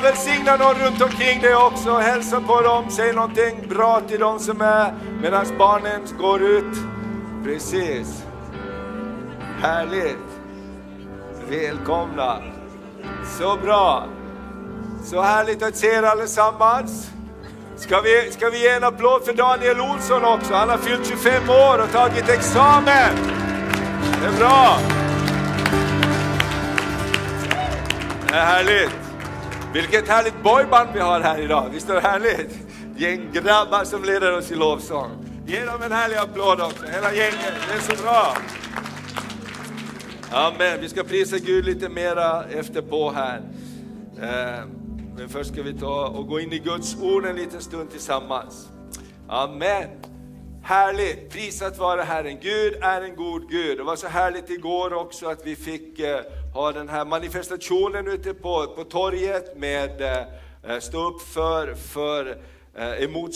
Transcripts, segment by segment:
Och välsigna någon runt omkring dig också. Hälsa på dem, säg någonting bra till dem som är medan barnen går ut. Precis. Härligt! Välkomna! Så bra! Så härligt att se er allesammans. Ska vi, ska vi ge en applåd för Daniel Olsson också? Han har fyllt 25 år och tagit examen. Det är bra. Det är härligt. Vilket härligt boyband vi har här idag. Visst är det härligt? Gäng grabbar som leder oss i lovsång. Ge dem en härlig applåd också, hela gänget. Det är så bra. Amen. Vi ska prisa Gud lite mera efterpå här. Eh, men först ska vi ta och gå in i Guds ord en liten stund tillsammans. Amen. Härligt, prisat vare Herren. Gud är en god Gud. Det var så härligt igår också att vi fick eh, ha den här manifestationen ute på, på torget med eh, stå upp för, för eh, emot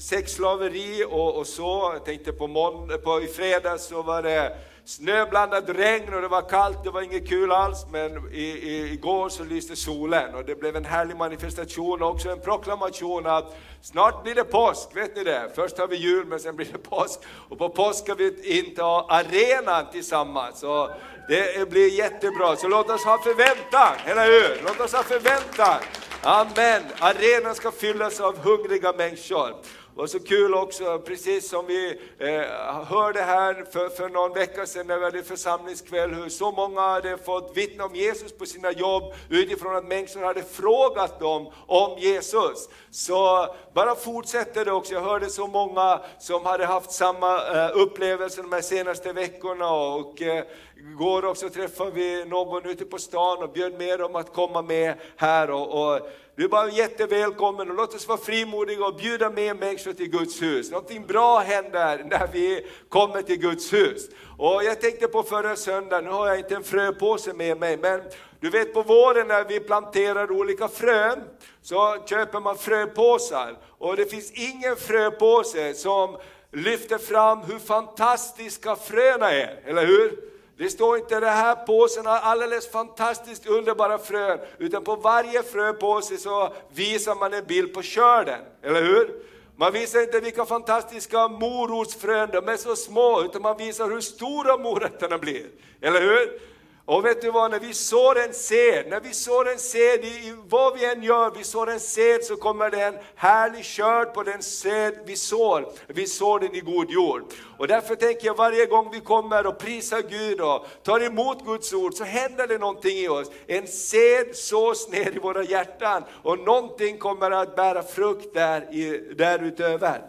sexslaveri och, och så. Jag tänkte på, månd- på i fredags så var det snöblandat regn och det var kallt, det var inget kul alls, men i, i, igår så lyste solen och det blev en härlig manifestation och också en proklamation att snart blir det påsk, vet ni det? Först har vi jul men sen blir det påsk och på påsk ska vi inta arenan tillsammans. Och det blir jättebra, så låt oss ha förväntan, eller hur? Låt oss ha förväntan. Amen. Arenan ska fyllas av hungriga människor. Det var så kul också, precis som vi eh, hörde här för, för någon vecka sedan när vi hade församlingskväll, hur så många hade fått vittna om Jesus på sina jobb utifrån att människor hade frågat dem om Jesus. Så bara fortsätter det också. Jag hörde så många som hade haft samma eh, upplevelse de här senaste veckorna och eh, Igår också träffade vi någon ute på stan och bjöd med dem att komma med här. Och, och du är bara jättevälkommen och låt oss vara frimodiga och bjuda med människor till Guds hus. Någonting bra händer när vi kommer till Guds hus. Och jag tänkte på förra söndagen, nu har jag inte en fröpåse med mig, men du vet på våren när vi planterar olika frön så köper man fröpåsar. Och det finns ingen fröpåse som lyfter fram hur fantastiska fröna är, eller hur? Det står inte det här påsen har alldeles fantastiskt underbara frön, utan på varje fröpåse så visar man en bild på skörden, eller hur? Man visar inte vilka fantastiska morotsfrön, de är så små, utan man visar hur stora morötterna blir, eller hur? Och vet du vad, när vi sår en sed, när vi sår en sed, i, i vad vi än gör, vi sår en sed så kommer det en härlig skörd på den sed vi sår. Vi sår den i god jord. Och därför tänker jag varje gång vi kommer och prisar Gud och tar emot Guds ord så händer det någonting i oss. En sed sås ner i våra hjärtan och någonting kommer att bära frukt där i, därutöver.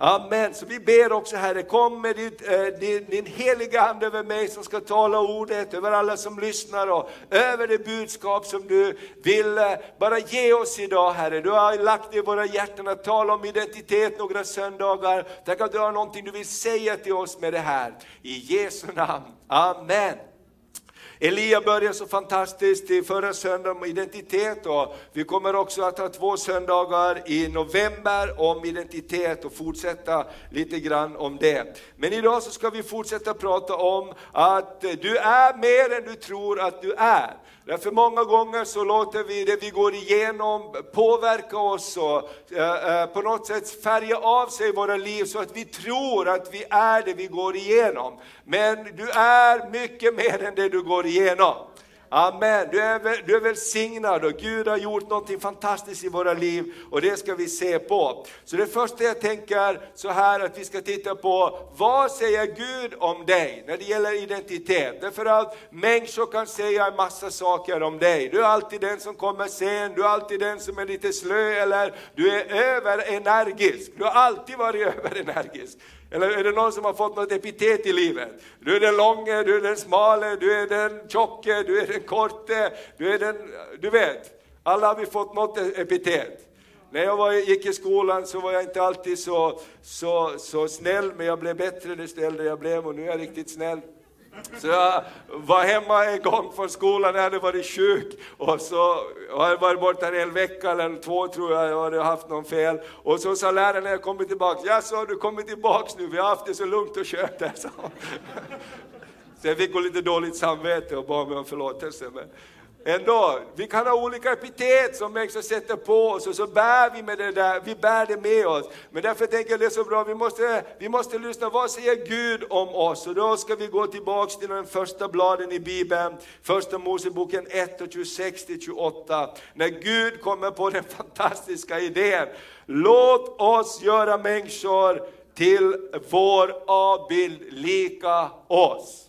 Amen. Så vi ber också Herre, kom med ditt, eh, din, din heliga Ande över mig som ska tala ordet, över alla som lyssnar och över det budskap som du vill eh, bara ge oss idag Herre. Du har lagt i våra hjärtan att tala om identitet några söndagar. Tack att du har någonting du vill säga till oss med det här. I Jesu namn. Amen. Elia började så fantastiskt i förra söndagen om identitet och vi kommer också att ha två söndagar i november om identitet och fortsätta lite grann om det. Men idag så ska vi fortsätta prata om att du är mer än du tror att du är. Därför många gånger så låter vi det vi går igenom påverka oss och eh, eh, på något sätt färga av sig våra liv så att vi tror att vi är det vi går igenom. Men du är mycket mer än det du går igenom. Amen, du är, du är välsignad och Gud har gjort någonting fantastiskt i våra liv och det ska vi se på. Så det första jag tänker så här att vi ska titta på, vad säger Gud om dig när det gäller identitet? Därför att människor kan säga en massa saker om dig. Du är alltid den som kommer sen, du är alltid den som är lite slö eller du är överenergisk. Du har alltid varit överenergisk. Eller är det någon som har fått något epitet i livet? Du är den långe, du är den smale, du är den tjocke, du är den korte, du är den, du vet. Alla har vi fått något epitet. När jag var, gick i skolan så var jag inte alltid så, så, så snäll, men jag blev bättre desto äldre jag blev och nu är jag riktigt snäll. Så jag var hemma en gång från skolan, jag hade varit sjuk och så har jag varit borta en hel vecka eller två tror jag, jag hade haft någon fel. Och så sa läraren när jag kommit tillbaka, ja så har du kommit tillbaks nu, vi har haft det så lugnt och skönt här, Så. så jag fick lite dåligt samvete och bad mig om förlåtelse. Men ändå, vi kan ha olika epitet som människor sätter på oss och så bär vi med det där, vi bär det med oss. Men därför tänker jag det är så bra, vi måste, vi måste lyssna, vad säger Gud om oss? Och då ska vi gå tillbaks till den första bladen i Bibeln, första Moseboken 1 och 26 till 28. När Gud kommer på den fantastiska idén, låt oss göra människor till vår avbild lika oss.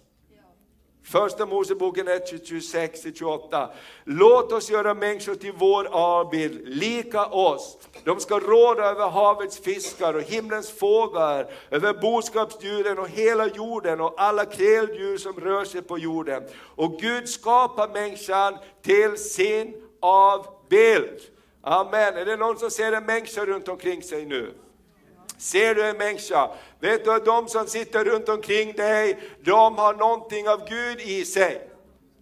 Första Moseboken 1, 26-28. Låt oss göra människor till vår avbild, lika oss. De ska råda över havets fiskar och himlens fåglar, över boskapsdjuren och hela jorden och alla kräldjur som rör sig på jorden. Och Gud skapar människan till sin avbild. Amen. Är det någon som ser en människa runt omkring sig nu? Ser du en människa, vet du att de som sitter runt omkring dig, de har någonting av Gud i sig.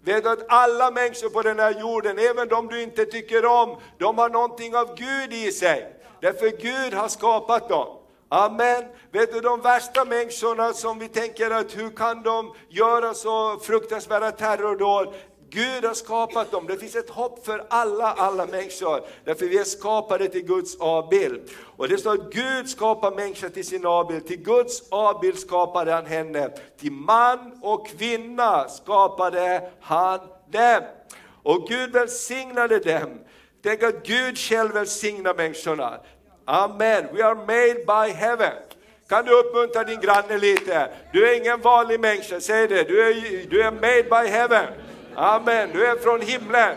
Vet du att alla människor på den här jorden, även de du inte tycker om, de har någonting av Gud i sig. Därför Gud har skapat dem. Amen. Vet du de värsta människorna som vi tänker att hur kan de göra så fruktansvärda terrordåd? Gud har skapat dem, det finns ett hopp för alla, alla människor, därför vi är skapade till Guds avbild. Och det står att Gud skapar människan till sin avbild, till Guds avbild skapade han henne, till man och kvinna skapade han dem. Och Gud välsignade dem. Tänk att Gud själv välsignar människorna. Amen, we are made by heaven. Kan du uppmuntra din granne lite? Du är ingen vanlig människa, säg det, du är, du är made by heaven. Amen, du är från himlen.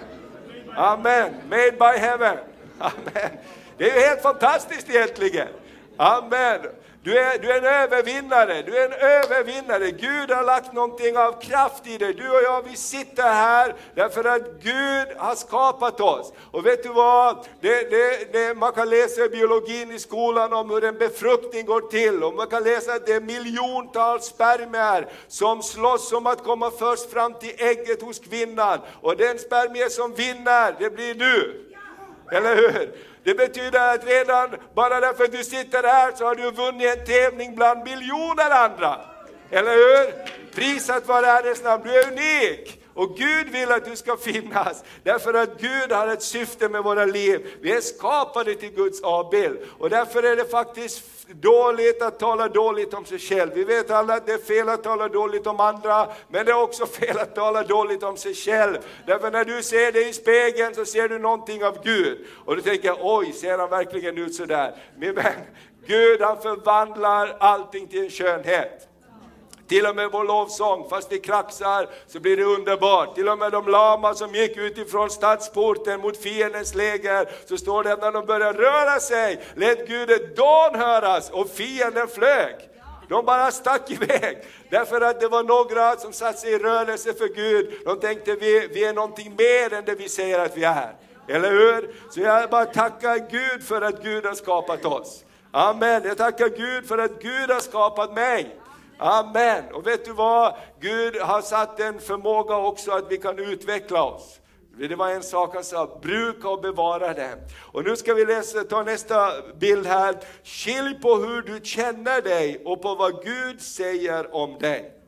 Amen, made by heaven. Amen. Det är ju helt fantastiskt egentligen. Amen. Du är, du är en övervinnare, du är en övervinnare. Gud har lagt någonting av kraft i dig. Du och jag, vi sitter här därför att Gud har skapat oss. Och vet du vad? Det, det, det, man kan läsa i biologin i skolan om hur en befruktning går till. Och man kan läsa att det är miljontals spermier som slåss om att komma först fram till ägget hos kvinnan. Och den spermie som vinner, det blir du. Eller hur? Det betyder att redan bara därför att du sitter här så har du vunnit en tävling bland miljoner andra. Eller hur? Prisat vare Herrens namn, du är unik. Och Gud vill att du ska finnas, därför att Gud har ett syfte med våra liv. Vi är skapade till Guds avbild. Och därför är det faktiskt dåligt att tala dåligt om sig själv. Vi vet alla att det är fel att tala dåligt om andra, men det är också fel att tala dåligt om sig själv. Därför när du ser dig i spegeln så ser du någonting av Gud. Och du tänker, oj, ser han verkligen ut sådär? Min vän, Gud han förvandlar allting till en skönhet. Till och med vår lovsång, fast det kraxar, så blir det underbart. Till och med de lama som gick utifrån stadsporten mot fiendens läger, så står det att när de började röra sig, lät Gud ett dån höras och fienden flög. De bara stack iväg, därför att det var några som satte sig i rörelse för Gud. De tänkte vi, vi är någonting mer än det vi säger att vi är. Eller hur? Så jag bara tackar Gud för att Gud har skapat oss. Amen. Jag tackar Gud för att Gud har skapat mig. Amen. Och vet du vad? Gud har satt en förmåga också att vi kan utveckla oss. Det var en sak han sa, bruka och bevara det. Och nu ska vi läsa, ta nästa bild här. Skilj på hur du känner dig och på vad Gud säger om dig.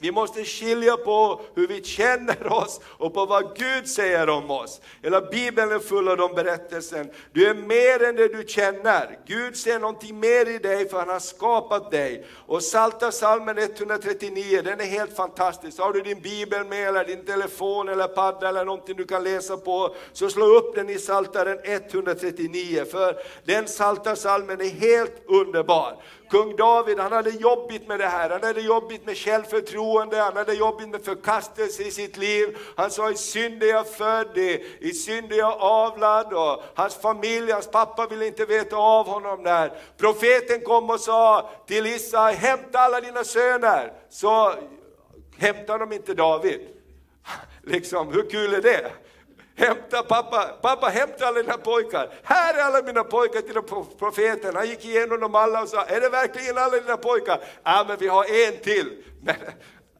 Vi måste skilja på hur vi känner oss och på vad Gud säger om oss. Hela Bibeln är full av de berättelsen. Du är mer än det du känner. Gud ser någonting mer i dig för han har skapat dig. Och Salta salmen 139, den är helt fantastisk. Har du din Bibel med eller din telefon eller padda eller någonting du kan läsa på, så slå upp den i Saltaren 139. För den Salta salmen är helt underbar. Kung David han hade jobbigt med det här, han hade jobbigt med självförtroende, han hade jobbigt med förkastelse i sitt liv. Han sa i synd är jag född, i synd är jag avlad och hans familj, hans pappa ville inte veta av honom där. Profeten kom och sa till Isai, hämta alla dina söner. Så hämtar de inte David. Liksom, hur kul är det? Hämta pappa, pappa hämta alla dina pojkar. Här är alla mina pojkar till profeten. Han gick igenom dem alla och sa, är det verkligen alla dina pojkar? Ja men vi har en till. Men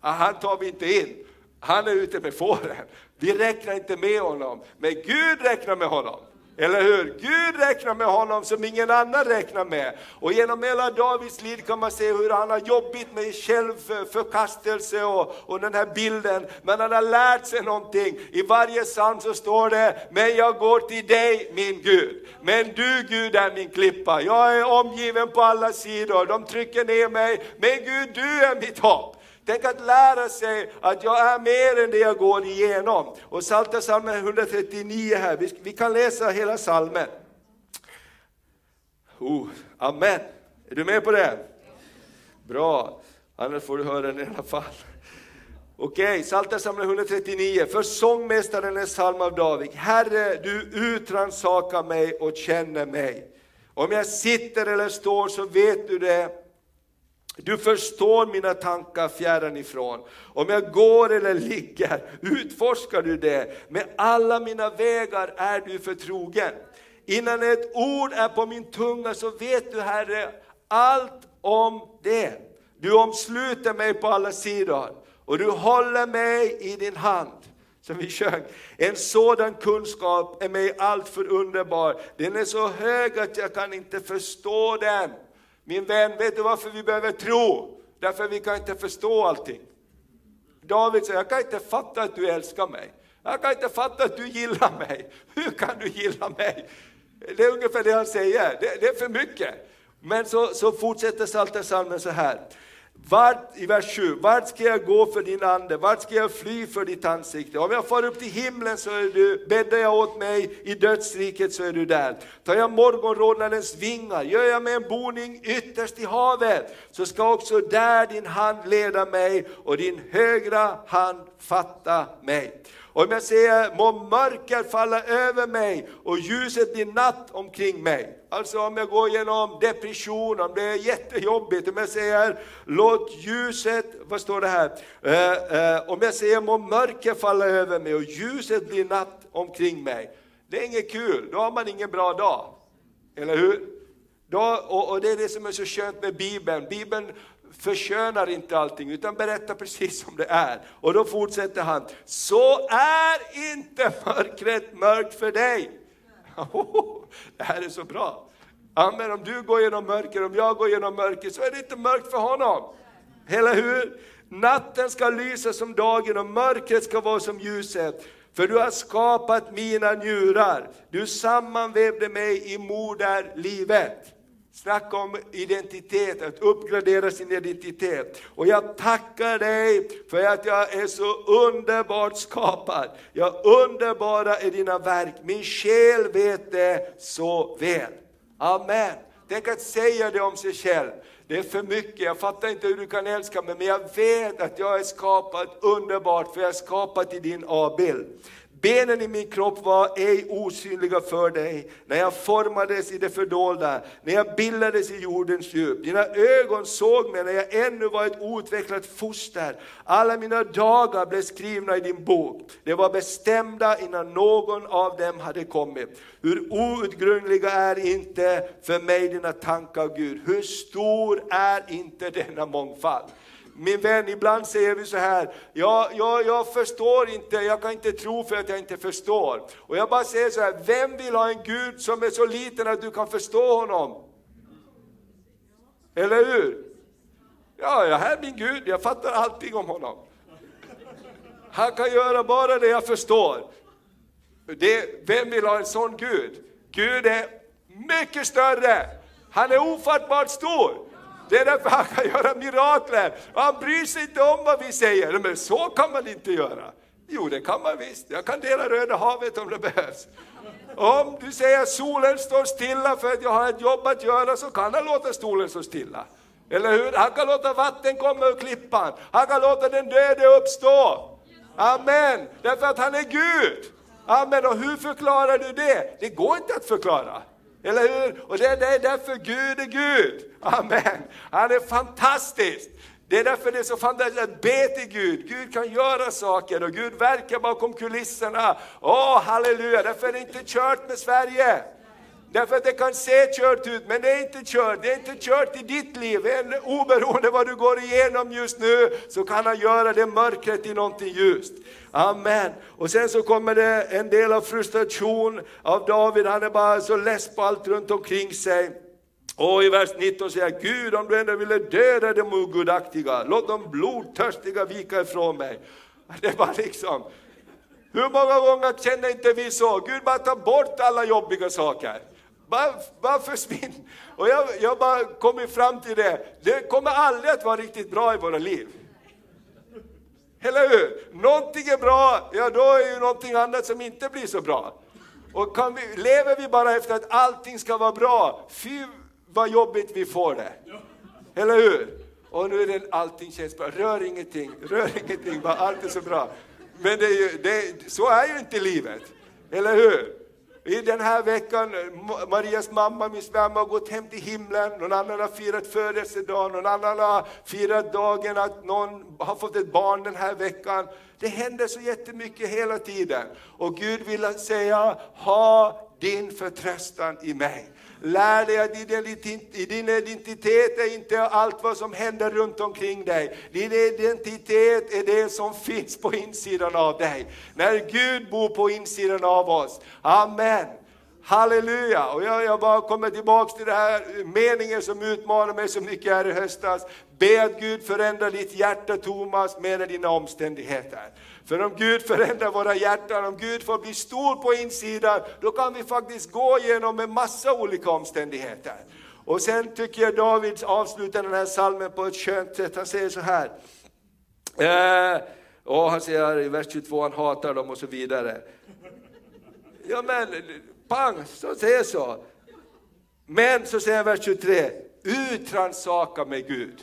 Han tar vi inte in. Han är ute med fåren. Vi räknar inte med honom, men Gud räknar med honom. Eller hur? Gud räknar med honom som ingen annan räknar med. Och genom hela Davids liv kan man se hur han har jobbigt med självförkastelse och, och den här bilden. Men han har lärt sig någonting. I varje psalm så står det, men jag går till dig min Gud. Men du Gud är min klippa. Jag är omgiven på alla sidor, de trycker ner mig. Men Gud, du är mitt hopp. Tänk att lära sig att jag är mer än det jag går igenom. Och Psaltarpsalmen 139 här, vi, vi kan läsa hela psalmen. Oh, amen. Är du med på det? Bra, annars får du höra den i alla fall. Okej, Psaltarpsalmen 139. För sångmästaren är psalm av David. Herre, du utransakar mig och känner mig. Om jag sitter eller står så vet du det. Du förstår mina tankar fjärran ifrån. Om jag går eller ligger utforskar du det. Med alla mina vägar är du förtrogen. Innan ett ord är på min tunga så vet du Herre allt om det. Du omsluter mig på alla sidor och du håller mig i din hand. Som vi sjöng. En sådan kunskap är mig alltför underbar. Den är så hög att jag kan inte förstå den. Min vän, vet du varför vi behöver tro? Därför vi kan inte förstå allting. David säger, jag kan inte fatta att du älskar mig. Jag kan inte fatta att du gillar mig. Hur kan du gilla mig? Det är ungefär det han säger, det, det är för mycket. Men så, så fortsätter Psaltarpsalmen så här. Vart, I vers 7, vart ska jag gå för din ande, vart ska jag fly för ditt ansikte? Om jag far upp till himlen så är du, bäddar jag åt mig, i dödsriket så är du där. Tar jag morgonrodnadens vingar, gör jag mig en boning ytterst i havet, så ska också där din hand leda mig och din högra hand fatta mig. Om jag säger må mörker falla över mig och ljuset blir natt omkring mig. Alltså om jag går igenom depression, om det är jättejobbigt, om jag säger låt ljuset, vad står det här? Eh, eh, om jag säger må mörker falla över mig och ljuset blir natt omkring mig. Det är inget kul, då har man ingen bra dag. Eller hur? Då, och, och, det är det som är så skönt med Bibeln. Bibeln förskönar inte allting utan berättar precis som det är. Och då fortsätter han, så är inte mörkret mörkt för dig. det här är så bra. Amen, om du går genom mörker, om jag går genom mörker, så är det inte mörkt för honom. Eller hur? Natten ska lysa som dagen och mörkret ska vara som ljuset. För du har skapat mina njurar, du sammanvävde mig i moderlivet. Snacka om identitet, att uppgradera sin identitet. Och jag tackar dig för att jag är så underbart skapad. Ja, underbara är dina verk, min själ vet det så väl. Amen. Tänk att säga det om sig själv. Det är för mycket, jag fattar inte hur du kan älska mig, men jag vet att jag är skapad underbart, för jag är skapad i din avbild. Benen i min kropp var ej osynliga för dig, när jag formades i det fördolda, när jag bildades i jordens djup. Dina ögon såg mig när jag ännu var ett outvecklat foster. Alla mina dagar blev skrivna i din bok. De var bestämda innan någon av dem hade kommit. Hur outgrundliga är inte för mig dina tankar, Gud? Hur stor är inte denna mångfald? Min vän, ibland säger vi så här, ja, ja, jag förstår inte, jag kan inte tro för att jag inte förstår. Och jag bara säger så här, vem vill ha en Gud som är så liten att du kan förstå honom? Eller hur? Ja, jag är min Gud, jag fattar allting om honom. Han kan göra bara det jag förstår. Det, vem vill ha en sån Gud? Gud är mycket större, han är ofattbart stor. Det är därför han kan göra mirakler. Han bryr sig inte om vad vi säger. Men så kan man inte göra. Jo, det kan man visst. Jag kan dela Röda havet om det behövs. Om du säger att solen står stilla för att jag har ett jobb att göra så kan han låta solen stå stilla. Eller hur? Han kan låta vatten komma ur klippan. Han kan låta den döde uppstå. Amen. Därför att han är Gud. Amen. Och hur förklarar du det? Det går inte att förklara. Eller hur? Och det är därför Gud är Gud. Amen. Han är fantastisk. Det är därför det är så fantastiskt att be till Gud. Gud kan göra saker och Gud verkar bakom kulisserna. Åh, halleluja, därför är det inte kört med Sverige. Därför att det kan se kört ut, men det är inte kört. Det är inte kört i ditt liv. Oberoende vad du går igenom just nu, så kan han göra det mörkret till någonting ljust. Amen. Och sen så kommer det en del av frustration av David, han är bara så less på allt runt omkring sig. Och i vers 19 säger jag, Gud om du ändå ville döda de ogudaktiga, låt de blodtörstiga vika ifrån mig. Det var liksom, hur många gånger känner inte vi så? Gud bara ta bort alla jobbiga saker. Bara, bara försvinn. Och jag, jag bara kommit fram till det, det kommer aldrig att vara riktigt bra i våra liv. Eller hur? Någonting är bra, ja då är ju någonting annat som inte blir så bra. Och kan vi, lever vi bara efter att allting ska vara bra, fy vad jobbigt vi får det. Eller hur? Och nu är det allting känns bra, rör ingenting, rör ingenting, bara allt är så bra. Men det är ju, det, så är ju inte livet, eller hur? I den här veckan, Marias mamma, min svärmor, har gått hem till himlen, någon annan har firat födelsedagen, någon annan har firat dagen att någon har fått ett barn den här veckan. Det händer så jättemycket hela tiden. Och Gud vill säga, ha din förtröstan i mig. Lär dig att din identitet är inte allt vad som händer runt omkring dig. Din identitet är det som finns på insidan av dig. När Gud bor på insidan av oss. Amen. Halleluja! Och jag, jag bara kommer tillbaks till den här meningen som utmanar mig så mycket här i höstas. Be att Gud förändrar ditt hjärta Thomas, med dina omständigheter. För om Gud förändrar våra hjärtan, om Gud får bli stor på insidan, då kan vi faktiskt gå igenom en massa olika omständigheter. Och sen tycker jag David avslutar den här salmen på ett skönt sätt. Han säger så här. Eh, och han säger i vers 22, han hatar dem och så vidare. Ja men, pang, så säger så. Men så säger han vers 23, utransaka med Gud.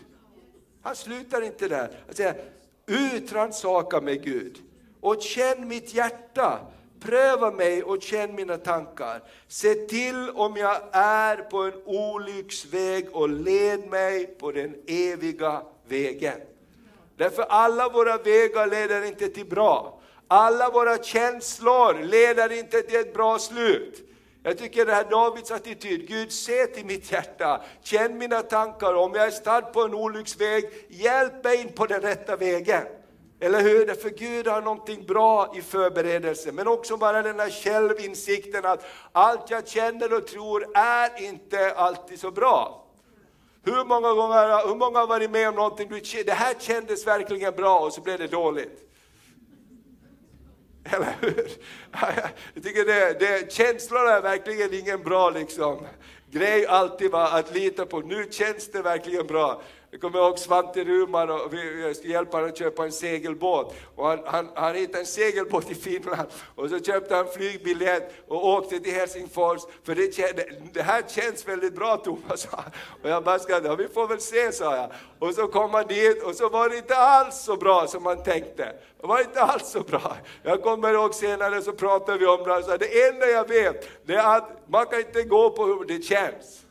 Han slutar inte där. Han säger, utransaka mig Gud och känn mitt hjärta. Pröva mig och känn mina tankar. Se till om jag är på en olycksväg och led mig på den eviga vägen. Därför alla våra vägar leder inte till bra. Alla våra känslor leder inte till ett bra slut. Jag tycker det här Davids attityd, Gud se till mitt hjärta, känn mina tankar, om jag är stad på en olycksväg, hjälp mig in på den rätta vägen. Eller hur? Därför Gud har någonting bra i förberedelse, men också bara den här självinsikten att allt jag känner och tror är inte alltid så bra. Hur många gånger hur många har varit med om någonting, du, det här kändes verkligen bra och så blev det dåligt? Eller hur? Jag tycker det, det, känslor är verkligen ingen bra liksom, grej alltid va, att lita på. Nu känns det verkligen bra. Jag kommer ihåg Svante Ruman och vi, hjälpte skulle hjälpa honom att köpa en segelbåt. Och han, han, han hittade en segelbåt i Finland och så köpte han flygbiljett och åkte till Helsingfors. För det, det, det här känns väldigt bra Thomas, sa han. Och jag bara skrattade, ja, vi får väl se sa jag. Och så kom han dit och så var det inte alls så bra som man tänkte. Det var inte alls så bra. Jag kommer ihåg senare så pratade vi om det, och sa, det enda jag vet det är att man kan inte gå på hur det känns.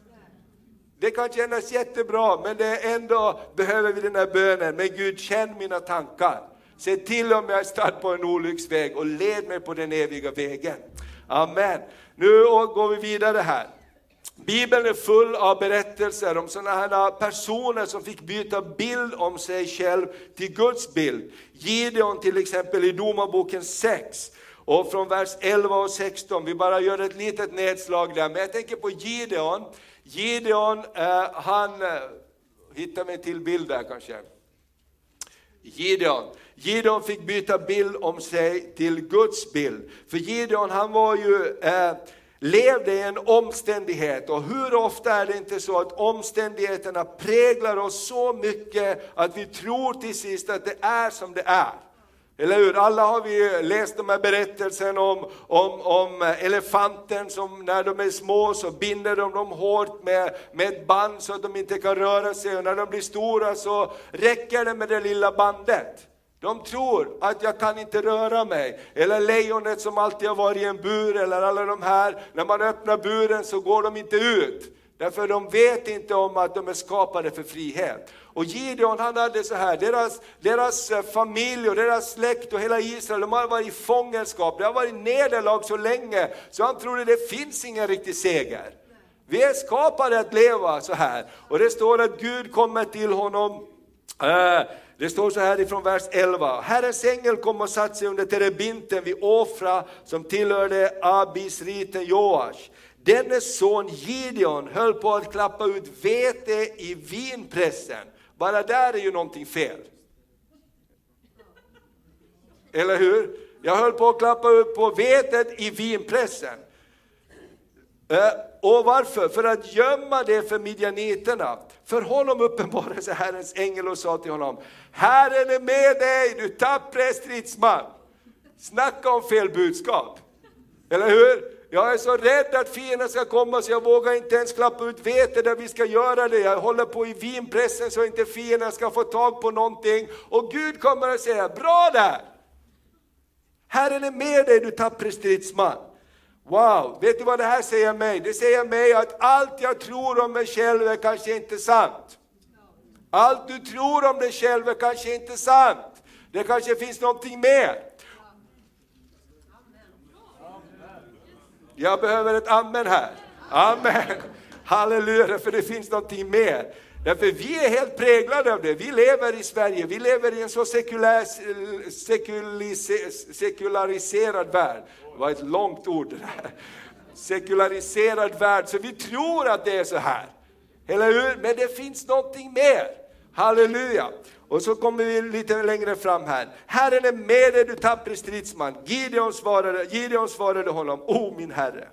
Det kan kännas jättebra, men det är ändå behöver vi den här bönen. Men Gud, känn mina tankar. Se till om jag är stadd på en olycksväg och led mig på den eviga vägen. Amen. Nu går vi vidare här. Bibeln är full av berättelser om sådana här personer som fick byta bild om sig själv till Guds bild. Gideon till exempel i Domarboken 6. Och från vers 11 och 16, vi bara gör ett litet nedslag där. Men jag tänker på Gideon. Gideon, eh, han, hitta hittar till bild där kanske. Gideon. Gideon fick byta bild om sig till Guds bild. För Gideon han var ju, eh, levde i en omständighet och hur ofta är det inte så att omständigheterna präglar oss så mycket att vi tror till sist att det är som det är. Eller hur? Alla har vi läst de här berättelserna om, om, om elefanten som när de är små så binder de dem hårt med, med ett band så att de inte kan röra sig och när de blir stora så räcker det med det lilla bandet. De tror att jag kan inte röra mig. Eller lejonet som alltid har varit i en bur eller alla de här, när man öppnar buren så går de inte ut. Därför de vet inte om att de är skapade för frihet. Och Gideon han hade så här, deras, deras eh, familj och deras släkt och hela Israel, de har varit i fångenskap, det har varit nederlag så länge, så han trodde det finns ingen riktig seger. Vi är skapade att leva så här. Och det står att Gud kommer till honom eh, det står så här ifrån vers 11. Herrens ängel kom och satte sig under terebinten vid Ofra som tillhörde Abisriten Joash. Dennes son Gideon höll på att klappa ut vete i vinpressen. Bara där är ju någonting fel. Eller hur? Jag höll på att klappa upp på vetet i vinpressen. Eh, och varför? För att gömma det för midjaniterna. För honom uppenbarade sig Herrens ängel och sa till honom, Herren är med dig, du tappre stridsman. Snacka om fel budskap. Eller hur? Jag är så rädd att fienden ska komma så jag vågar inte ens klappa ut vete där vi ska göra det. Jag håller på i vinpressen så inte fienden ska få tag på någonting. Och Gud kommer att säga, bra där! Herren är med dig du tappre stridsman. Wow, vet du vad det här säger mig? Det säger mig att allt jag tror om mig själv är kanske inte sant. Allt du tror om dig själv är kanske inte sant. Det kanske finns någonting mer. Jag behöver ett amen här. Amen. Halleluja, för det finns någonting mer. Därför vi är helt präglade av det. Vi lever i Sverige, vi lever i en så sekulär, sekulariserad värld. Det var ett långt ord det där. Sekulariserad värld, så vi tror att det är så här. Eller hur? Men det finns någonting mer. Halleluja! Och så kommer vi lite längre fram här. Herren är med dig du tappre stridsman. Gideon svarade, Gideon svarade honom, O min Herre,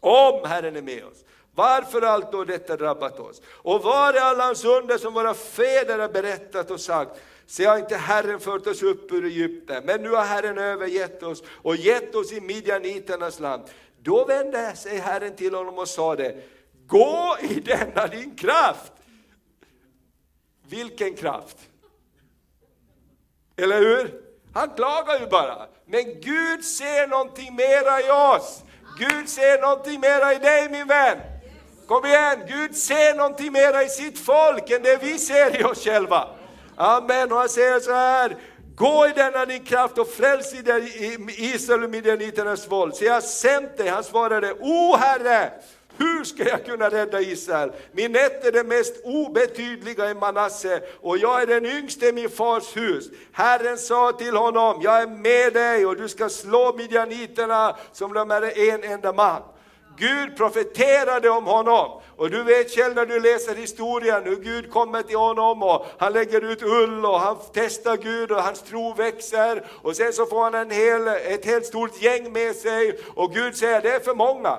om Herren är med oss, varför har allt då detta drabbat oss? Och var är alla hans under som våra fäder har berättat och sagt? Se har inte Herren fört oss upp ur Egypten, men nu har Herren övergett oss och gett oss i midjaniternas land. Då vände sig Herren till honom och sade, gå i denna din kraft. Vilken kraft? Eller hur? Han klagar ju bara. Men Gud ser någonting mera i oss. Gud ser någonting mera i dig min vän. Kom igen, Gud ser någonting mera i sitt folk än det vi ser i oss själva. Amen, och han säger så här, gå i denna din kraft och fräls i Israel och midjaniternas våld. Så jag har sänt dig, han svarade, O Herre, hur ska jag kunna rädda Israel? Min ett är det mest obetydliga i Manasse och jag är den yngste i min fars hus. Herren sa till honom, jag är med dig och du ska slå midjaniterna som de är en enda man. Gud profeterade om honom. Och du vet själv när du läser historien hur Gud kommer till honom och han lägger ut ull och han testar Gud och hans tro växer. Och sen så får han en hel, ett helt stort gäng med sig och Gud säger det är för många.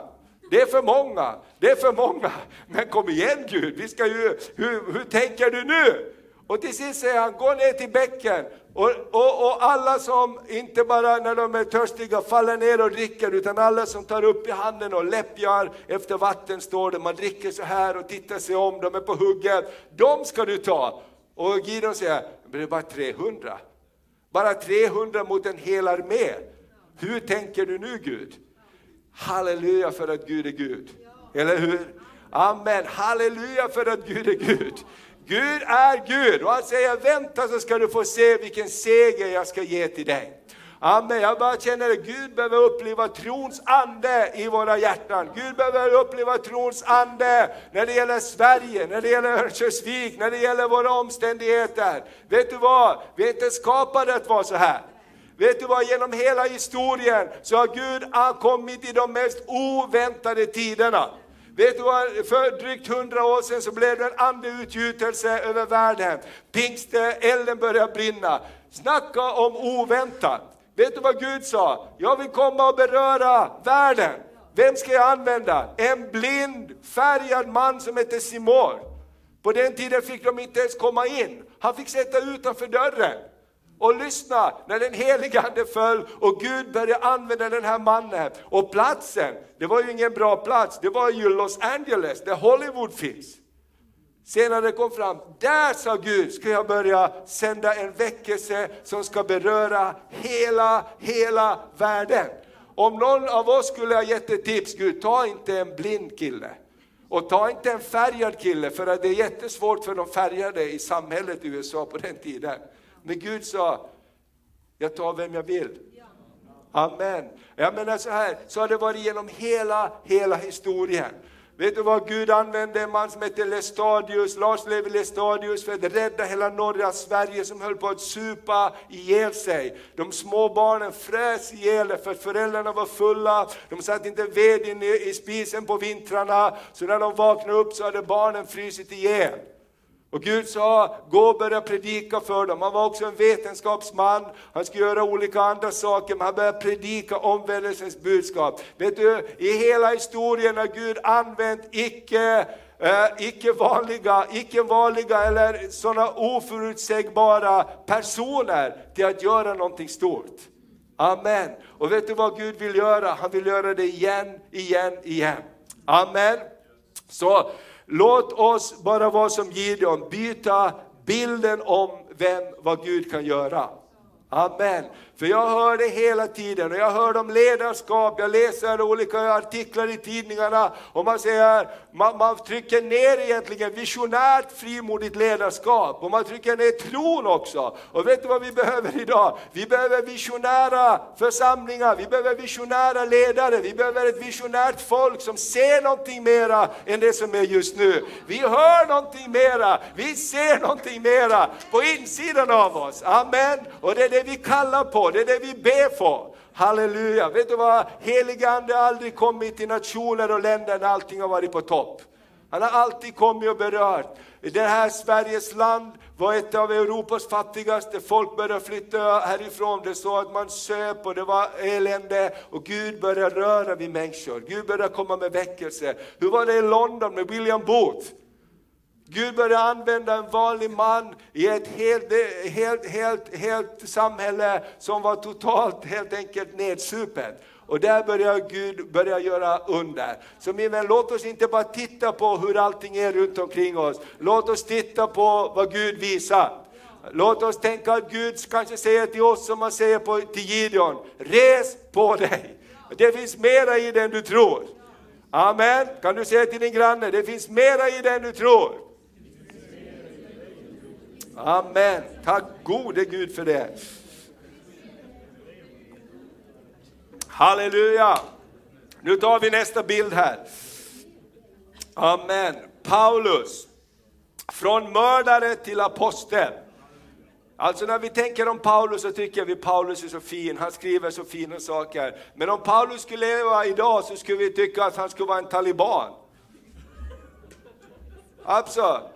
Det är för många, det är för många. Men kom igen Gud, vi ska ju, hur, hur tänker du nu? Och till sist säger han, gå ner till bäcken. Och, och, och, alla som, inte bara när de är törstiga, faller ner och dricker, utan alla som tar upp i handen och läppjar efter vatten, står det. Man dricker så här och tittar sig om, de är på hugget. De ska du ta. Och Gideon säger, men det är bara 300. Bara 300 mot en hel armé. Hur tänker du nu Gud? Halleluja för att Gud är Gud. Eller hur? Amen. Halleluja för att Gud är Gud. Gud är Gud och han säger vänta så ska du få se vilken seger jag ska ge till dig. Amen. Jag bara känner att Gud behöver uppleva trons ande i våra hjärtan. Gud behöver uppleva trons ande när det gäller Sverige, när det gäller Örnsköldsvik, när det gäller våra omständigheter. Vet du vad? Vi är inte skapade att vara så här. Vet du vad, genom hela historien så har Gud kommit i de mest oväntade tiderna. Vet du vad, för drygt hundra år sedan så blev det en andeutgjutelse över världen. Pingste-elden började brinna. Snacka om oväntat. Vet du vad Gud sa? Jag vill komma och beröra världen. Vem ska jag använda? En blind, färgad man som heter Simon. På den tiden fick de inte ens komma in. Han fick sätta utanför dörren. Och lyssna, när den helige Ande föll och Gud började använda den här mannen. Och platsen, det var ju ingen bra plats, det var ju Los Angeles, där Hollywood finns. Senare kom fram, där sa Gud, ska jag börja sända en väckelse som ska beröra hela, hela världen. Om någon av oss skulle ha gett ett tips, Gud, ta inte en blind kille Och ta inte en färgad kille, för att det är jättesvårt för de färgade i samhället i USA på den tiden. Men Gud sa, jag tar vem jag vill. Amen. Jag menar så här, så har det varit genom hela, hela historien. Vet du vad Gud använde en man som hette Lestadius, Lars Levi Lestadius, för att rädda hela norra Sverige som höll på att supa ihjäl sig. De små barnen frös ihjäl för att föräldrarna var fulla, de satt inte ved inne i spisen på vintrarna, så när de vaknade upp så hade barnen frysit ihjäl. Och Gud sa, gå och börja predika för dem. Han var också en vetenskapsman, han skulle göra olika andra saker, men han började predika omvändelsens budskap. Vet du, i hela historien har Gud använt icke eh, icke vanliga, icke vanliga eller sådana oförutsägbara personer till att göra någonting stort. Amen. Och vet du vad Gud vill göra? Han vill göra det igen, igen, igen. Amen. Så Låt oss bara vara som Gideon, byta bilden om vem, vad Gud kan göra. Amen. För jag hör det hela tiden och jag hör om ledarskap, jag läser olika artiklar i tidningarna och man säger, man, man trycker ner egentligen visionärt frimodigt ledarskap och man trycker ner tron också. Och vet du vad vi behöver idag? Vi behöver visionära församlingar, vi behöver visionära ledare, vi behöver ett visionärt folk som ser någonting mera än det som är just nu. Vi hör någonting mera, vi ser någonting mera på insidan av oss. Amen. Och det är det vi kallar på det är det vi ber för. Halleluja! Vet du vad? Helige Ande har aldrig kommit till nationer och länder när allting har varit på topp. Han har alltid kommit och berört. Det här Sveriges land var ett av Europas fattigaste, folk började flytta härifrån, det så att man söp och det var elände och Gud började röra vid människor, Gud började komma med väckelse. Hur var det i London med William Booth? Gud började använda en vanlig man i ett helt, helt, helt, helt samhälle som var totalt helt enkelt nedsupet. Och där börjar Gud börja göra under. Så min vän, låt oss inte bara titta på hur allting är runt omkring oss. Låt oss titta på vad Gud visar. Låt oss tänka att Gud kanske säger till oss som han säger på, till Gideon, res på dig. Det finns mera i det än du tror. Amen. Kan du säga till din granne, det finns mera i det än du tror. Amen. Tack gode Gud för det. Halleluja. Nu tar vi nästa bild här. Amen. Paulus, från mördare till apostel. Alltså när vi tänker om Paulus så tycker vi Paulus är så fin, han skriver så fina saker. Men om Paulus skulle leva idag så skulle vi tycka att han skulle vara en taliban. Alltså,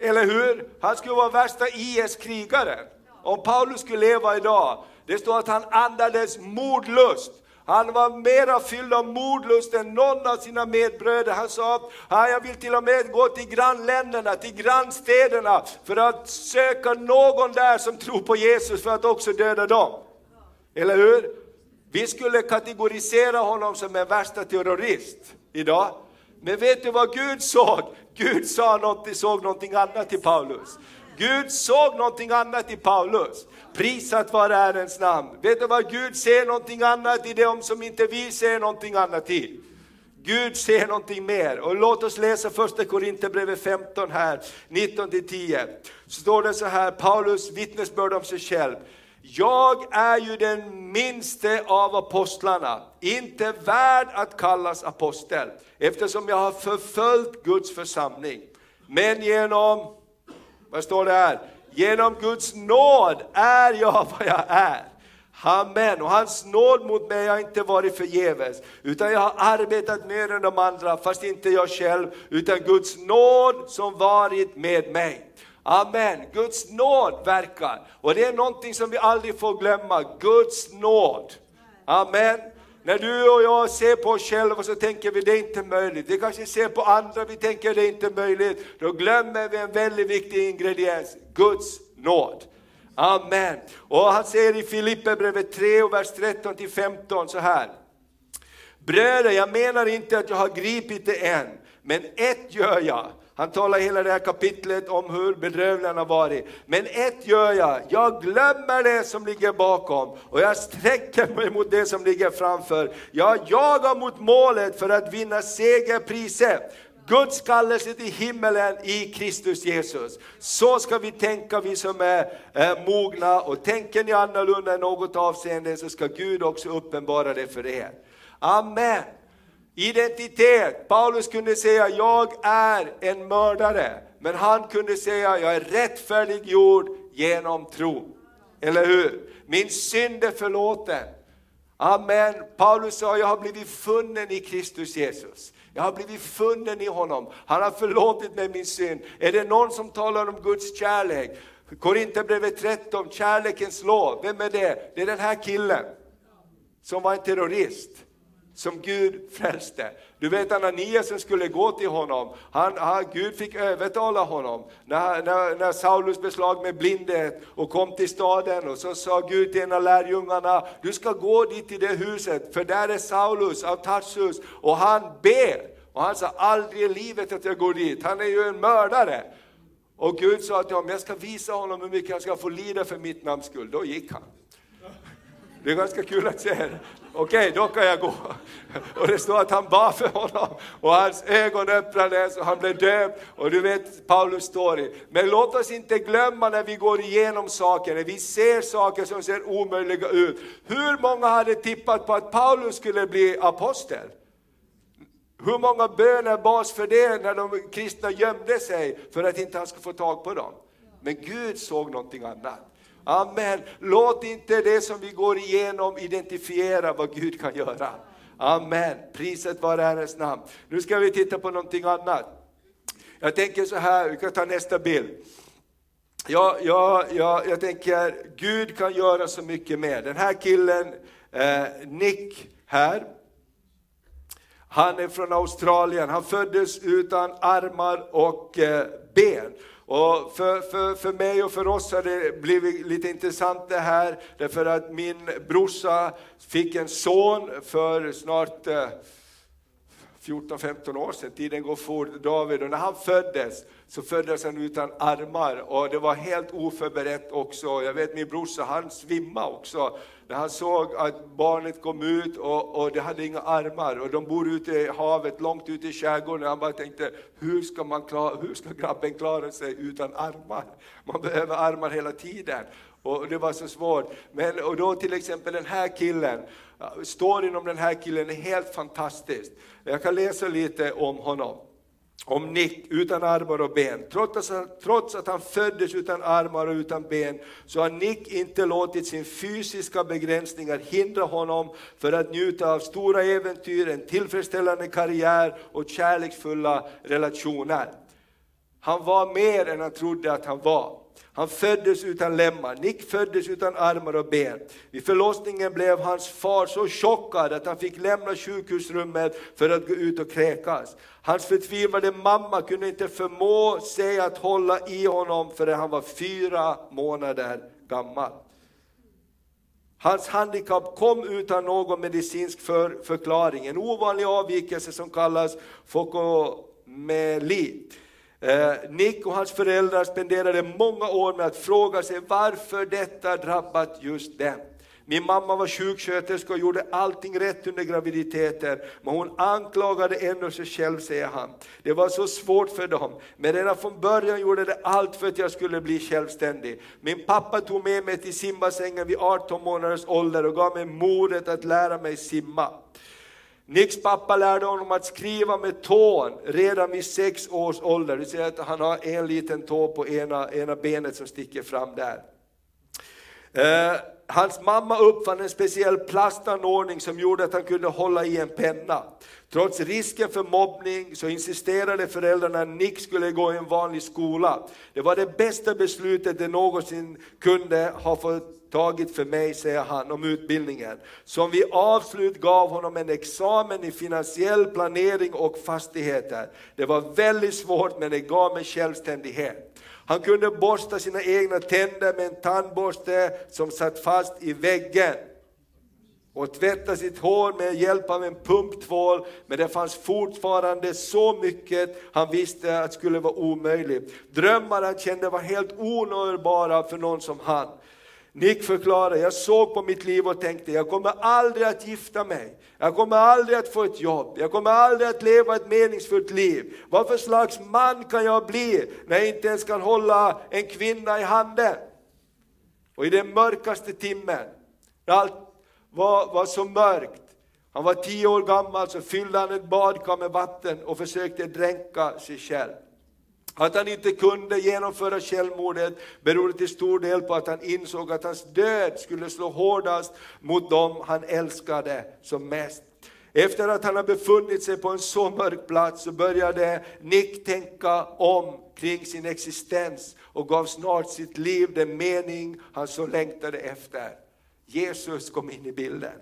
eller hur? Han skulle vara värsta IS-krigaren. Om Paulus skulle leva idag, det står att han andades mordlust. Han var mera fylld av mordlust än någon av sina medbröder. Han sa, jag vill till och med gå till grannländerna, till grannstäderna, för att söka någon där som tror på Jesus för att också döda dem. Eller hur? Vi skulle kategorisera honom som en värsta terrorist idag. Men vet du vad Gud såg? Gud sa någonting, såg någonting annat i Paulus. Gud såg någonting annat i Paulus. Prisat vare Herrens namn. Vet du vad Gud ser någonting annat i dem som inte vi ser någonting annat i? Gud ser någonting mer. Och låt oss läsa första Korinthierbrevet 15 här, 19-10. Så står det så här, Paulus vittnesbörd om sig själv. Jag är ju den minste av apostlarna, inte värd att kallas apostel, eftersom jag har förföljt Guds församling. Men genom, vad står det här? Genom Guds nåd är jag vad jag är. Amen. Och hans nåd mot mig har inte varit förgäves, utan jag har arbetat mer än de andra, fast inte jag själv, utan Guds nåd som varit med mig. Amen. Guds nåd verkar. Och det är någonting som vi aldrig får glömma, Guds nåd. Amen. När du och jag ser på oss själva så tänker vi det är inte möjligt. Vi kanske ser på andra, vi tänker det är inte möjligt. Då glömmer vi en väldigt viktig ingrediens, Guds nåd. Amen. Och han säger i Filipperbrevet 3 och vers 13 till 15 så här. Bröder, jag menar inte att jag har gripit det än, men ett gör jag han talar hela det här kapitlet om hur bedrövlig han har varit. Men ett gör jag, jag glömmer det som ligger bakom och jag sträcker mig mot det som ligger framför. Jag jagar mot målet för att vinna segerpriset Guds kallelse till himmelen i Kristus Jesus. Så ska vi tänka, vi som är eh, mogna, och tänker ni annorlunda i något avseende så ska Gud också uppenbara det för er. Amen. Identitet. Paulus kunde säga, jag är en mördare. Men han kunde säga, jag är rättfärdiggjord genom tro. Eller hur? Min synd är förlåten. Amen. Paulus sa, jag har blivit funnen i Kristus Jesus. Jag har blivit funnen i honom. Han har förlåtit mig min synd. Är det någon som talar om Guds kärlek? Korinthierbrevet 13, kärlekens lov. Vem är det? Det är den här killen som var en terrorist som Gud frälste. Du vet Ananias som skulle gå till honom, han, han, Gud fick övertala honom. När, när, när Saulus beslag med blindhet och kom till staden och så sa Gud till en av lärjungarna, du ska gå dit till det huset för där är Saulus av Tarsus och han ber. Och han sa aldrig i livet att jag går dit, han är ju en mördare. Och Gud sa till honom, jag ska visa honom hur mycket han ska få lida för mitt namns skull. Då gick han. Det är ganska kul att se. Okej, okay, då kan jag gå. Och det står att han bad för honom och hans ögon öppnades och han blev döpt. Och du vet Paulus story. Men låt oss inte glömma när vi går igenom saker, när vi ser saker som ser omöjliga ut. Hur många hade tippat på att Paulus skulle bli apostel? Hur många böner bas för det när de kristna gömde sig för att inte han skulle få tag på dem? Men Gud såg någonting annat. Amen. Låt inte det som vi går igenom identifiera vad Gud kan göra. Amen. Priset vare Herrens namn. Nu ska vi titta på någonting annat. Jag tänker så här, vi kan ta nästa bild. Ja, ja, ja, jag tänker, Gud kan göra så mycket mer. Den här killen, eh, Nick här, han är från Australien, han föddes utan armar och eh, ben. Och för, för, för mig och för oss har det blivit lite intressant det här, därför att min brorsa fick en son för snart eh, 14-15 år sedan, tiden går fort, David, och när han föddes så föddes han utan armar och det var helt oförberett också. Jag vet min brorsa, han svimmade också när han såg att barnet kom ut och, och det hade inga armar och de bor ute i havet, långt ute i skärgården. Han bara tänkte, hur ska, man klara, hur ska grabben klara sig utan armar? Man behöver armar hela tiden. Och det var så svårt. Men, och då till exempel den här killen, storyn om den här killen är helt fantastisk. Jag kan läsa lite om honom om Nick utan armar och ben. Trots att, trots att han föddes utan armar och utan ben, så har Nick inte låtit sin fysiska begränsningar hindra honom för att njuta av stora äventyr, en tillfredsställande karriär och kärleksfulla relationer. Han var mer än han trodde att han var. Han föddes utan lemmar, Nick föddes utan armar och ben. Vid förlossningen blev hans far så chockad att han fick lämna sjukhusrummet för att gå ut och kräkas. Hans förtvivlade mamma kunde inte förmå sig att hålla i honom förrän han var fyra månader gammal. Hans handikapp kom utan någon medicinsk för, förklaring, en ovanlig avvikelse som kallas fokomeli. Eh, Nick och hans föräldrar spenderade många år med att fråga sig varför detta drabbat just dem. Min mamma var sjuksköterska och gjorde allting rätt under graviditeten, men hon anklagade ändå sig själv, säger han. Det var så svårt för dem, men redan från början gjorde det allt för att jag skulle bli självständig. Min pappa tog med mig till simbassängen vid 18 månaders ålder och gav mig modet att lära mig simma. Nicks pappa lärde honom att skriva med tån redan vid sex års ålder. Du ser att han har en liten tå på ena, ena benet som sticker fram där. Eh, hans mamma uppfann en speciell plastanordning som gjorde att han kunde hålla i en penna. Trots risken för mobbning så insisterade föräldrarna att Nick skulle gå i en vanlig skola. Det var det bästa beslutet de någonsin kunde ha fått tagit för mig, säger han om utbildningen. Som vi avslut gav honom en examen i finansiell planering och fastigheter. Det var väldigt svårt men det gav mig självständighet. Han kunde borsta sina egna tänder med en tandborste som satt fast i väggen och tvätta sitt hår med hjälp av en pumptvål, men det fanns fortfarande så mycket han visste att skulle vara omöjligt. Drömmar han kände var helt onåbara för någon som han. Nick förklarar, jag såg på mitt liv och tänkte, jag kommer aldrig att gifta mig. Jag kommer aldrig att få ett jobb. Jag kommer aldrig att leva ett meningsfullt liv. Vad för slags man kan jag bli när jag inte ens kan hålla en kvinna i handen? Och i den mörkaste timmen, när allt var, var så mörkt, han var tio år gammal, så fyllde han ett badkar med vatten och försökte dränka sig själv. Att han inte kunde genomföra självmordet berodde till stor del på att han insåg att hans död skulle slå hårdast mot dem han älskade som mest. Efter att han har befunnit sig på en så mörk plats så började Nick tänka om kring sin existens och gav snart sitt liv den mening han så längtade efter. Jesus kom in i bilden.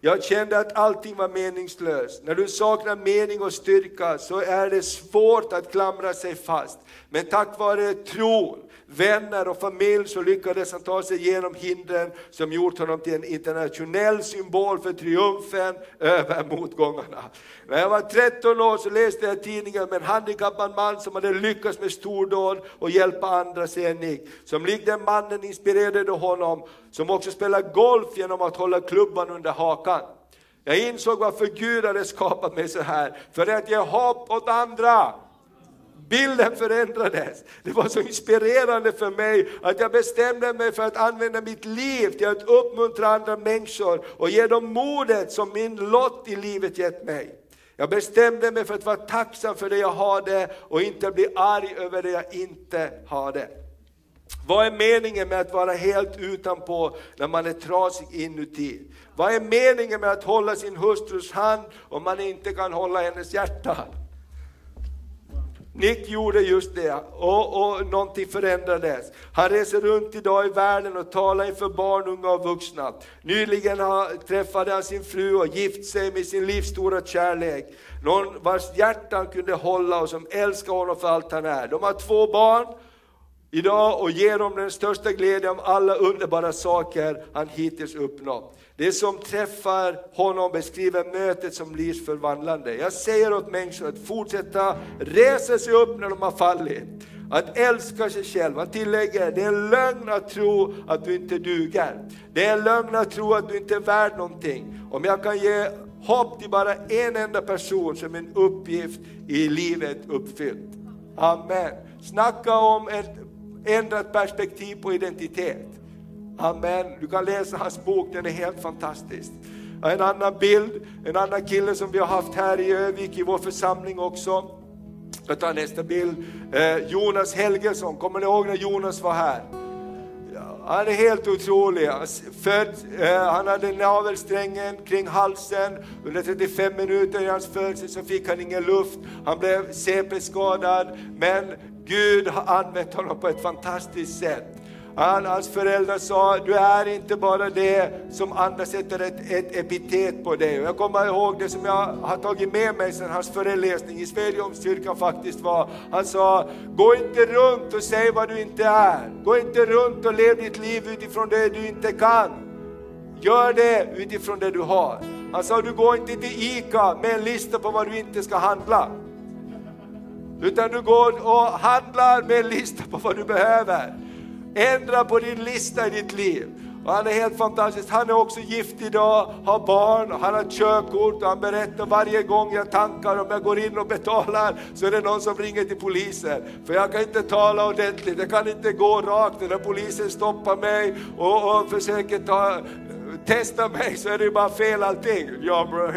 Jag kände att allting var meningslöst. När du saknar mening och styrka så är det svårt att klamra sig fast. Men tack vare tron, vänner och familj så lyckades han ta sig igenom hindren som gjort honom till en internationell symbol för triumfen över motgångarna. När jag var 13 år så läste jag tidningen om en handikappad man som hade lyckats med stordåd och hjälpa andra, säger Nick. Som likt den mannen inspirerade honom, som också spelar golf genom att hålla klubban under hakan. Jag insåg varför Gud hade skapat mig så här, för att ge hopp åt andra. Bilden förändrades. Det var så inspirerande för mig att jag bestämde mig för att använda mitt liv till att uppmuntra andra människor och ge dem modet som min lott i livet gett mig. Jag bestämde mig för att vara tacksam för det jag hade och inte bli arg över det jag inte hade. Vad är meningen med att vara helt utanpå när man är trasig inuti? Vad är meningen med att hålla sin hustrus hand om man inte kan hålla hennes hjärta? Nick gjorde just det och, och någonting förändrades. Han reser runt idag i världen och talar inför barn, unga och vuxna. Nyligen träffade han sin fru och gift sig med sin livsstora kärlek. Någon vars hjärta han kunde hålla och som älskar honom för allt han är. De har två barn idag och ger dem den största glädjen av alla underbara saker han hittills uppnått. Det som träffar honom beskriver mötet som livsförvandlande. Jag säger åt människor att fortsätta resa sig upp när de har fallit. Att älska sig själv. Han tillägger, det är en lögn att tro att du inte duger. Det är en lögn att tro att du inte är värd någonting. Om jag kan ge hopp till bara en enda person som en uppgift i livet uppfyllt. Amen. Snacka om ett ändrat perspektiv på identitet. Amen. Du kan läsa hans bok, den är helt fantastisk. En annan bild, en annan kille som vi har haft här i Övik i vår församling också. Jag tar nästa bild. Eh, Jonas Helgesson, kommer ni ihåg när Jonas var här? Han är helt otrolig. Född, eh, han hade navelsträngen kring halsen. Under 35 minuter i hans födelse så fick han ingen luft. Han blev CP-skadad. Men Gud har använt honom på ett fantastiskt sätt. Han, hans föräldrar sa, du är inte bara det som andra sätter ett, ett epitet på dig. jag kommer ihåg det som jag har tagit med mig sedan hans föreläsning i Svedjeholmskyrkan faktiskt var, han sa, gå inte runt och säg vad du inte är. Gå inte runt och lev ditt liv utifrån det du inte kan. Gör det utifrån det du har. Han sa, du går inte till ICA med en lista på vad du inte ska handla. Utan du går och handlar med en lista på vad du behöver. Ändra på din lista i ditt liv. Och han är helt fantastisk. Han är också gift idag, har barn, han har körkort och han berättar varje gång jag tankar, om jag går in och betalar, så är det någon som ringer till polisen. För jag kan inte tala ordentligt, jag kan inte gå rakt, när polisen stoppar mig och, och försöker ta testa mig så är det bara fel allting. Ja, bro,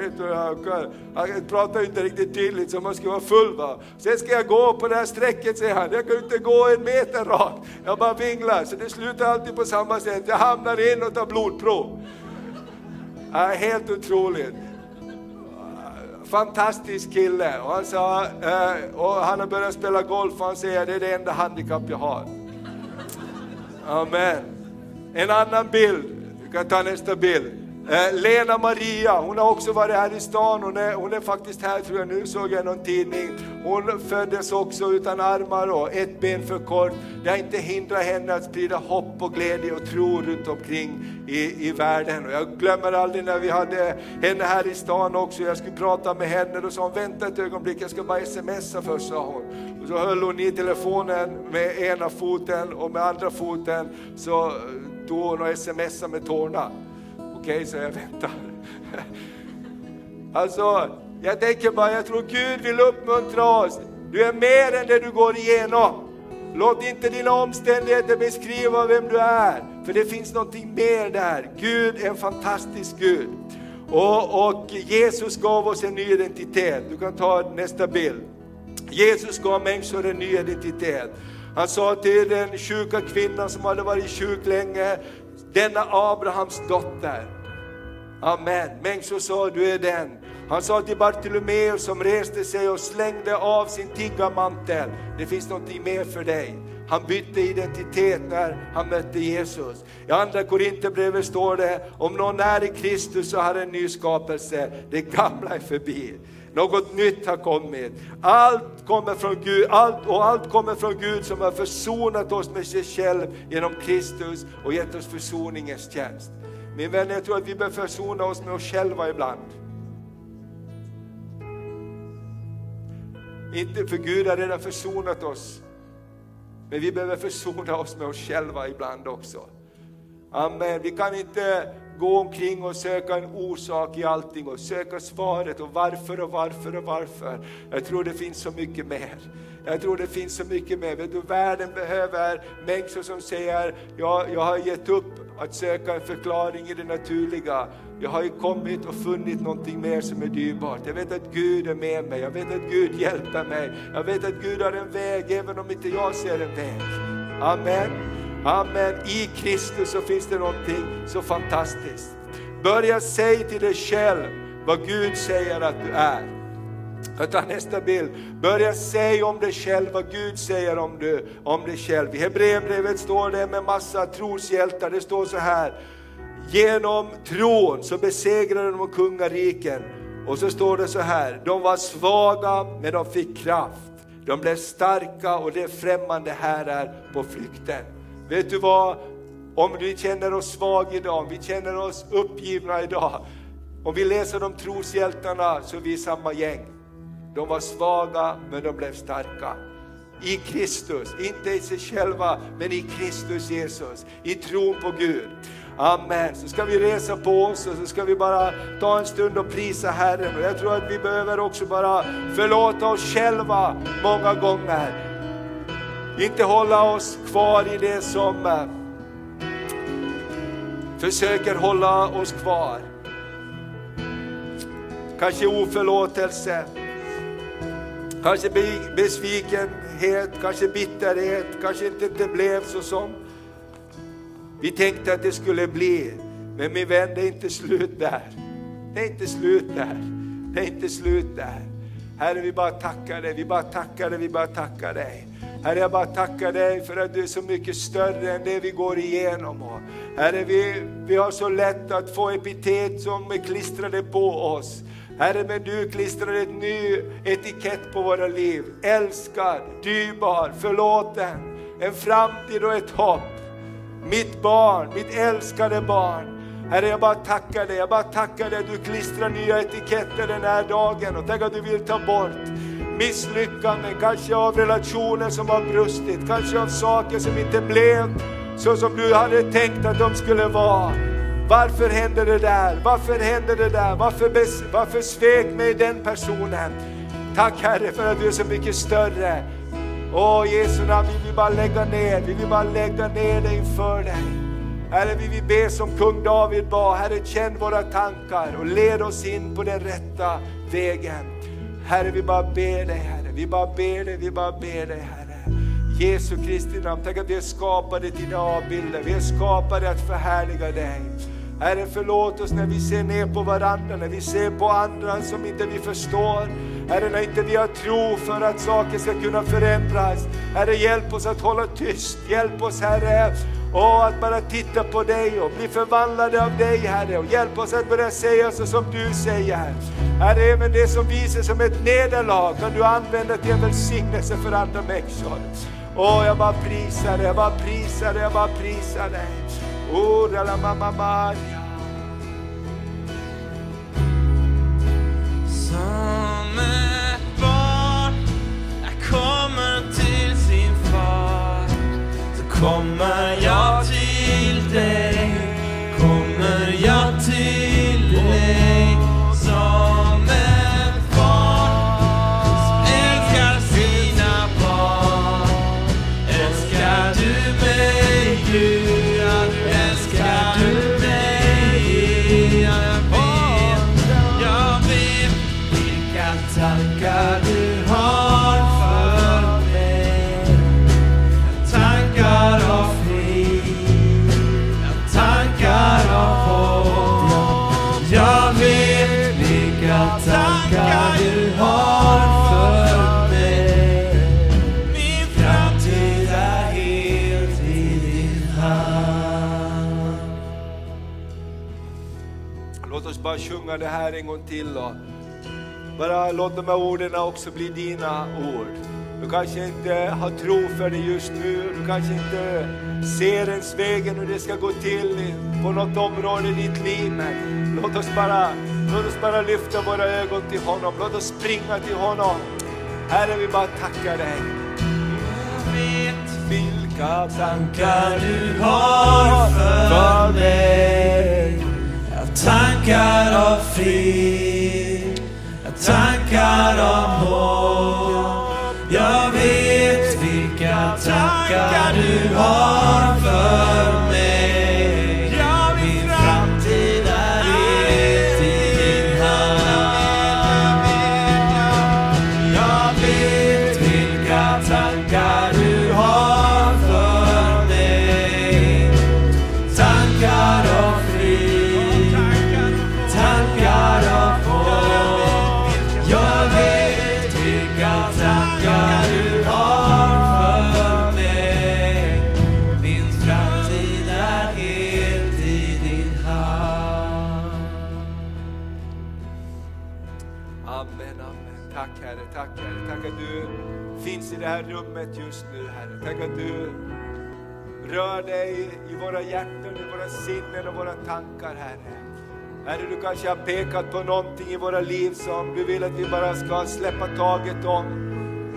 jag pratar inte riktigt tydligt så man ska vara full. Va? Sen ska jag gå på det här strecket, säger han. Jag kan inte gå en meter rakt. Jag bara vinglar, så det slutar alltid på samma sätt. Jag hamnar in och tar blodprov. Ja, helt otroligt fantastisk kille. Och han, sa, eh, och han har börjat spela golf och han säger det är det enda handikapp jag har. Amen. En annan bild kan ta nästa bild. Eh, Lena Maria, hon har också varit här i stan, hon är, hon är faktiskt här tror jag, nu såg jag någon tidning. Hon föddes också utan armar och ett ben för kort. Det har inte hindrat henne att sprida hopp och glädje och tro runt omkring i, i världen. Och jag glömmer aldrig när vi hade henne här i stan också, jag skulle prata med henne, och sa hon vänta ett ögonblick, jag ska bara smsa först sa hon. Och så höll hon i telefonen med ena foten och med andra foten så tån och smsar med tårna. Okej, så jag väntar. Alltså, jag tänker bara, jag tror Gud vill uppmuntra oss. Du är mer än det du går igenom. Låt inte dina omständigheter beskriva vem du är, för det finns någonting mer där. Gud är en fantastisk Gud. Och, och Jesus gav oss en ny identitet. Du kan ta nästa bild. Jesus gav människor en ny identitet. Han sa till den sjuka kvinnan som hade varit sjuk länge, denna Abrahams dotter. Amen. Men så sa, du är den. Han sa till Bartolomeus som reste sig och slängde av sin tiggarmantel, det finns någonting mer för dig. Han bytte identitet när han mötte Jesus. I andra Korinthierbrevet står det, om någon är i Kristus så har en ny skapelse, det gamla är förbi. Något nytt har kommit. Allt kommer från Gud, allt, och allt kommer från Gud som har försonat oss med sig själv genom Kristus och gett oss försoningens tjänst. Min vän, jag tror att vi behöver försona oss med oss själva ibland. Inte för Gud har redan försonat oss, men vi behöver försona oss med oss själva ibland också. Amen. Vi kan inte gå omkring och söka en orsak i allting och söka svaret och varför och varför och varför. Jag tror det finns så mycket mer. Jag tror det finns så mycket mer. Vet du, världen behöver människor som säger, ja, jag har gett upp att söka en förklaring i det naturliga. Jag har ju kommit och funnit någonting mer som är dyrbart. Jag vet att Gud är med mig, jag vet att Gud hjälper mig. Jag vet att Gud har en väg även om inte jag ser en väg. Amen. Amen. I Kristus så finns det någonting så fantastiskt. Börja säga till dig själv vad Gud säger att du är. Jag tar nästa bild. Börja säga om dig själv vad Gud säger om, du, om dig själv. I Hebreerbrevet står det med massa troshjältar, det står så här. Genom tron så besegrade de kungariken. Och så står det så här, de var svaga men de fick kraft. De blev starka och det främmande här är på flykten. Vet du vad? Om vi känner oss svaga idag, om vi känner oss uppgivna idag, om vi läser om troshjältarna så är vi samma gäng. De var svaga men de blev starka. I Kristus, inte i sig själva, men i Kristus Jesus, i tron på Gud. Amen. Så ska vi resa på oss och så ska vi bara ta en stund och prisa Herren. Och jag tror att vi behöver också bara förlåta oss själva många gånger. Inte hålla oss kvar i det som eh, försöker hålla oss kvar. Kanske oförlåtelse, kanske besvikenhet, kanske bitterhet, kanske inte det blev så som vi tänkte att det skulle bli. Men min vän, det är inte slut där. Det är inte slut där. Det är inte slut där. Herre, vi bara tackar dig, vi bara tackar dig, vi bara tackar dig. Herre, jag bara tackar dig för att du är så mycket större än det vi går igenom. Och herre, vi, vi har så lätt att få epitet som är klistrade på oss. Herre, men du klistrar ett ny etikett på våra liv. Älskad, dyrbar, förlåten, en framtid och ett hopp. Mitt barn, mitt älskade barn. Herre, jag bara tackar dig, jag bara tackar dig att du klistrar nya etiketter den här dagen och tänk att du vill ta bort misslyckanden, kanske av relationer som har brustit, kanske av saker som inte blev så som du hade tänkt att de skulle vara. Varför hände det där? Varför hände det där? Varför, varför svek mig den personen? Tack Herre för att du är så mycket större. Åh Jesu namn, vi vill bara lägga ner, vi vill bara lägga ner det inför dig. Herre, vi vill be som kung David bad, Herre känn våra tankar och led oss in på den rätta vägen. Herre, vi bara ber dig Herre, vi bara ber dig, vi bara ber dig Herre. Jesu Kristi namn, tack att vi är skapade till dina avbilder, vi är skapade att förhärliga dig. Herre förlåt oss när vi ser ner på varandra, när vi ser på andra som inte vi förstår. Herre när inte vi har tro för att saker ska kunna förändras. Herre hjälp oss att hålla tyst, hjälp oss Herre och att bara titta på dig och bli förvandlade av dig Herre och hjälp oss att börja säga så som du säger. Herre, även det som visar som ett nederlag kan du använda till en välsignelse för andra människor. Åh, jag bara prisar dig, jag bara prisar dig, jag bara prisar dig. Oh, la mamma Maria. Sjunga det här en gång till. Och bara låt de här orden också bli dina ord. Du kanske inte har tro för det just nu, du kanske inte ser ens vägen hur det ska gå till på något område i ditt liv. Men låt oss bara, låt oss bara lyfta våra ögon till honom, låt oss springa till honom. Herre, vi bara tackar dig. Jag vet Vilka tankar du har för mig. Tankar av frid, tankar av hopp. Jag vet vilka tankar du har våra hjärtan, i våra sinnen och våra tankar Herre. Herre, du kanske har pekat på någonting i våra liv som du vill att vi bara ska släppa taget om.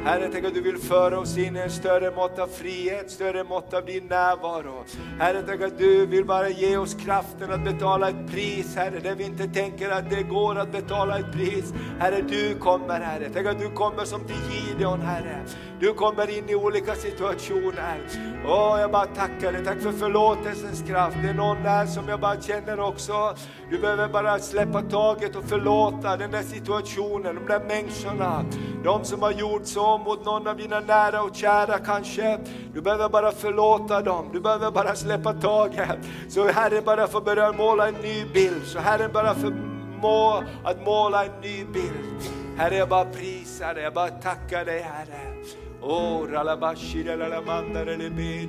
Herre, tänk att du vill föra oss in i en större mått av frihet, större mått av din närvaro. Herre, tänk att du vill bara ge oss kraften att betala ett pris, Herre, där vi inte tänker att det går att betala ett pris. Herre, du kommer, Herre. Tänk att du kommer som till Gideon, Herre. Du kommer in i olika situationer. Åh, jag bara tackar dig. Tack för förlåtelsens kraft. Det är någon där som jag bara känner också. Du behöver bara släppa taget och förlåta den där situationen, de där människorna. De som har gjort så mot någon av dina nära och kära kanske. Du behöver bara förlåta dem. Du behöver bara släppa taget. Så Herre bara får börja måla en ny bild. Så Herren bara förmå att måla en ny bild. Herre, jag bara prisar dig, jag bara tackar dig Herre. Oh, ralabashi, ralamanda, ralabedi.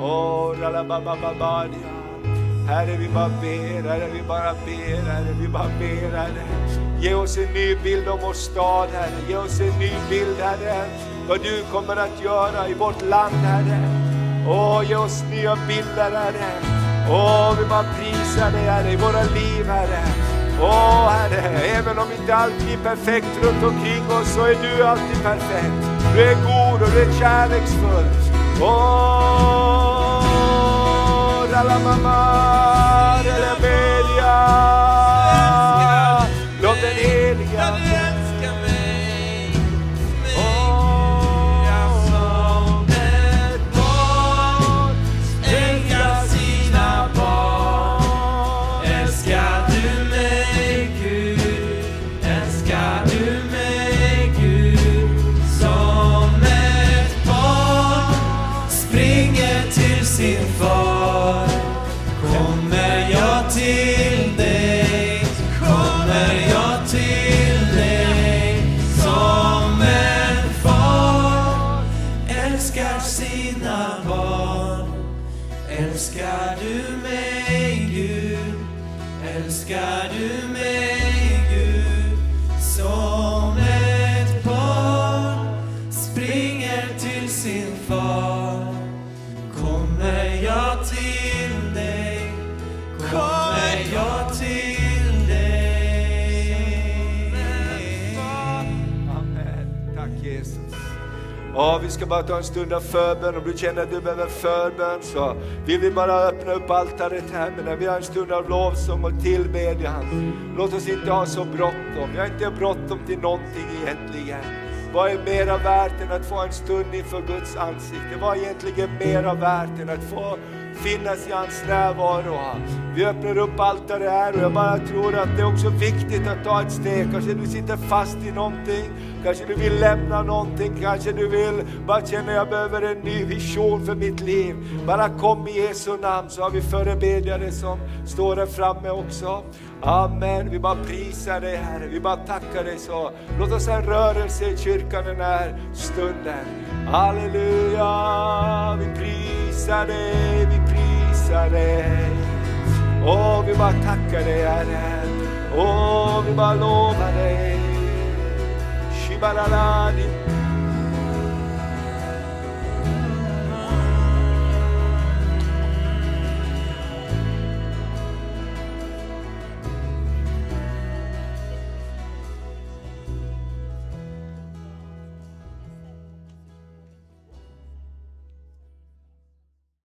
Oh, ralababababadia. Herre, vi bara ber, Herre, vi bara ber, Herre, vi bara ber, Herre. Ge oss en ny bild om vår stad, Herre. Ge oss en ny bild, Herre, vad du kommer att göra i vårt land, Herre. Åh, ge oss nya bilder, Herre. Åh, vi bara prisar dig, Herre, i våra liv, Herre. Åh, Herre, även om inte allt blir perfekt runt omkring oss så är du alltid perfekt. Du är god och du är kärleksfull. Åh, Ralamama, Ralabedia. Låt Ja, vi ska bara ta en stund av förbön. Om du känner att du behöver förbön så vill vi bara öppna upp altaret här. Men när vi har en stund av lovsång och tillbedjan, låt oss inte ha så bråttom. Vi har inte bråttom till någonting egentligen. Vad är mera värt än att få en stund inför Guds ansikte? Vad är egentligen mera värt än att få finnas i hans närvaro? Vi öppnar upp altaret här och jag bara tror att det är också viktigt att ta ett steg. Kanske du sitter fast i någonting, kanske du vill lämna någonting, kanske du vill bara känna jag behöver en ny vision för mitt liv. Bara kom i Jesu namn så har vi förebedjare som står där framme också. Amen, vi bara prisar dig Herre, vi bara tackar dig så. Låt oss ha en rörelse i kyrkan den här stunden. Halleluja, vi prisar dig, vi prisar dig. Åh, vi bara tackar dig Herre. Åh, vi bara lovar dig. Shibalala, din